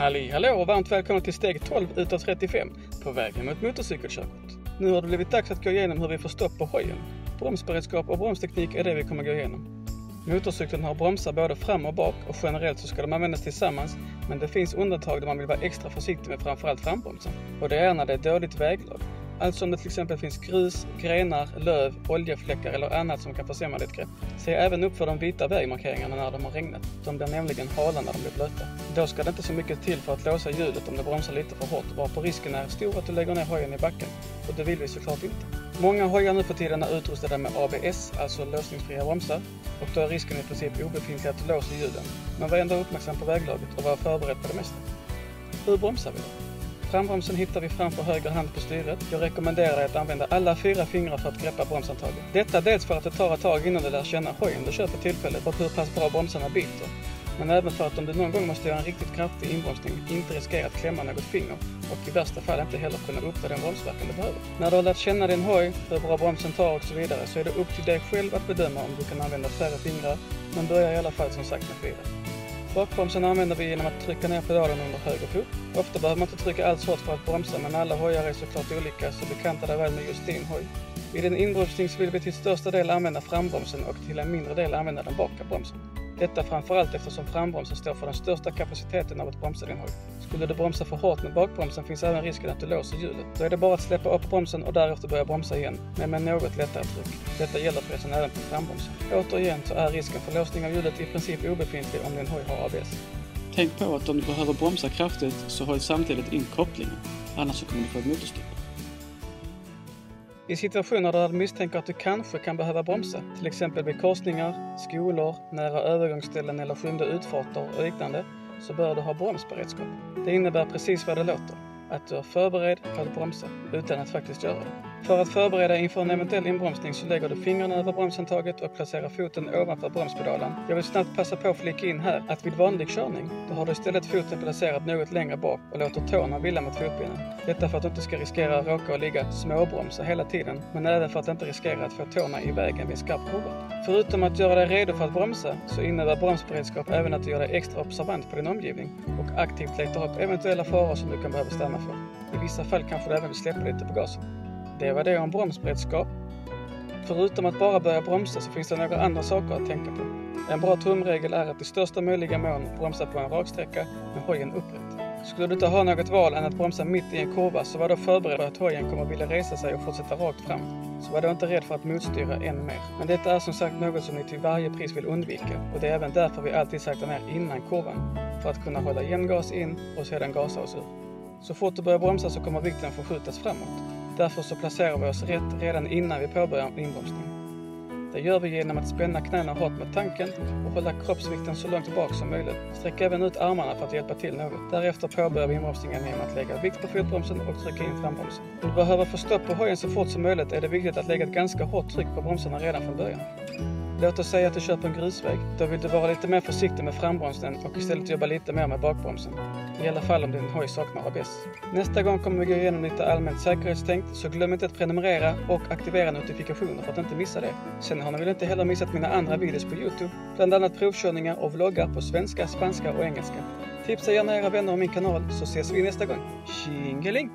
Halli hallå och varmt välkomna till steg 12 utav 35 på vägen mot motorcykelkörkort. Nu har det blivit dags att gå igenom hur vi får stopp på hojen. Bromsberedskap och bromsteknik är det vi kommer gå igenom. Motorcykeln har bromsar både fram och bak och generellt så ska de användas tillsammans men det finns undantag där man vill vara extra försiktig med framförallt frambromsen. Och det är när det är dåligt väglag. Alltså om det till exempel finns grus, grenar, löv, oljefläckar eller annat som kan försämra ditt grepp. Se även upp för de vita vägmarkeringarna när de har regnat. De blir nämligen hala när de blir blöta. Då ska det inte så mycket till för att låsa hjulet om det bromsar lite för hårt varpå risken är stor att du lägger ner hojen i backen. Och det vill vi såklart inte. Många hojar nu för tiden är utrustade med ABS, alltså låsningsfria bromsar. Och då är risken i princip obefintlig att du låser hjulen. Men var ändå uppmärksam på väglaget och var förberedd på det mesta. Hur bromsar vi då? Frambromsen hittar vi framför höger hand på styret. Jag rekommenderar dig att använda alla fyra fingrar för att greppa bromshandtaget. Detta dels för att det tar ett tag innan du lär känna hojen du kör för tillfället och hur pass bra bromsarna biter. Men även för att om du någon gång måste göra en riktigt kraftig inbromsning inte riskera att klämma något finger och i värsta fall inte heller kunna uppnå den bromsverkan du behöver. När du har lärt känna din hoj, hur bra bromsen tar och så vidare så är det upp till dig själv att bedöma om du kan använda färre fingrar, men börja i alla fall som sagt med fyra. Bakbromsen använder vi genom att trycka ner pedalen under höger fot. Ofta behöver man inte trycka alls hårt för att bromsa men alla hojar är såklart olika så bekanta dig väl med just din hoj. Vid en inbromsning så vill vi till största del använda frambromsen och till en mindre del använda den bakre bromsen. Detta framförallt eftersom frambromsen står för den största kapaciteten av att bromsa din hoj. Skulle du bromsa för hårt med bakbromsen finns även risken att du låser hjulet. Då är det bara att släppa upp bromsen och därefter börja bromsa igen, men med något lättare tryck. Detta gäller förresten även på frambromsen. Återigen så är risken för låsning av hjulet i princip obefintlig om din hoj har ABS. Tänk på att om du behöver bromsa kraftigt så håll samtidigt in kopplingen, annars så kommer du få ett motorstopp. I situationer där du misstänker att du kanske kan behöva bromsa, till exempel vid korsningar, skolor, nära övergångsställen eller skymda utfarter och liknande, så bör du ha bromsberedskap. Det innebär precis vad det låter, att du är förberedd på att bromsa utan att faktiskt göra det. För att förbereda inför en eventuell inbromsning så lägger du fingrarna över bromshandtaget och placerar foten ovanför bromspedalen. Jag vill snabbt passa på att flika in här att vid vanlig körning, då har du istället foten placerad något längre bak och låter tårna vila mot fotbenen. Detta för att du inte ska riskera att råka och ligga småbromsa hela tiden, men även för att inte riskera att få tårna i vägen vid en skarp kurva. Förutom att göra dig redo för att bromsa så innebär bromsberedskap även att du gör dig extra observant på din omgivning och aktivt letar upp eventuella faror som du kan behöva stanna för. I vissa fall kanske du även vill släppa lite på gasen. Det var det om bromsberedskap. Förutom att bara börja bromsa så finns det några andra saker att tänka på. En bra tumregel är att i största möjliga mån bromsa på en raksträcka med hojen upprätt. Skulle du inte ha något val än att bromsa mitt i en kurva så var då förberedd på att hojen kommer vilja resa sig och fortsätta rakt fram. Så var då inte rädd för att motstyra än mer. Men detta är som sagt något som ni till varje pris vill undvika och det är även därför vi alltid saktar ner innan kurvan. För att kunna hålla igen gas in och sedan gasa oss ur. Så fort du börjar bromsa så kommer vikten förskjutas framåt. Därför så placerar vi oss rätt redan innan vi påbörjar inbromsning. Det gör vi genom att spänna knäna hårt med tanken och hålla kroppsvikten så långt bak som möjligt. Sträck även ut armarna för att hjälpa till något. Därefter påbörjar vi inbromsningen genom att lägga vikt på fotbromsen och trycka in frambromsen. Om du behöver få stopp på hojen så fort som möjligt är det viktigt att lägga ett ganska hårt tryck på bromsarna redan från början. Låt oss säga att du kör på en grusväg. Då vill du vara lite mer försiktig med frambromsen och istället jobba lite mer med bakbromsen. I alla fall om din hoj saknar ABS. Nästa gång kommer vi gå igenom lite allmänt säkerhetstänk, så glöm inte att prenumerera och aktivera notifikationer för att inte missa det. Sen har ni väl inte heller missat mina andra videos på Youtube, bland annat provkörningar och vloggar på svenska, spanska och engelska. Tipsa gärna era vänner om min kanal så ses vi nästa gång. Tjingeling!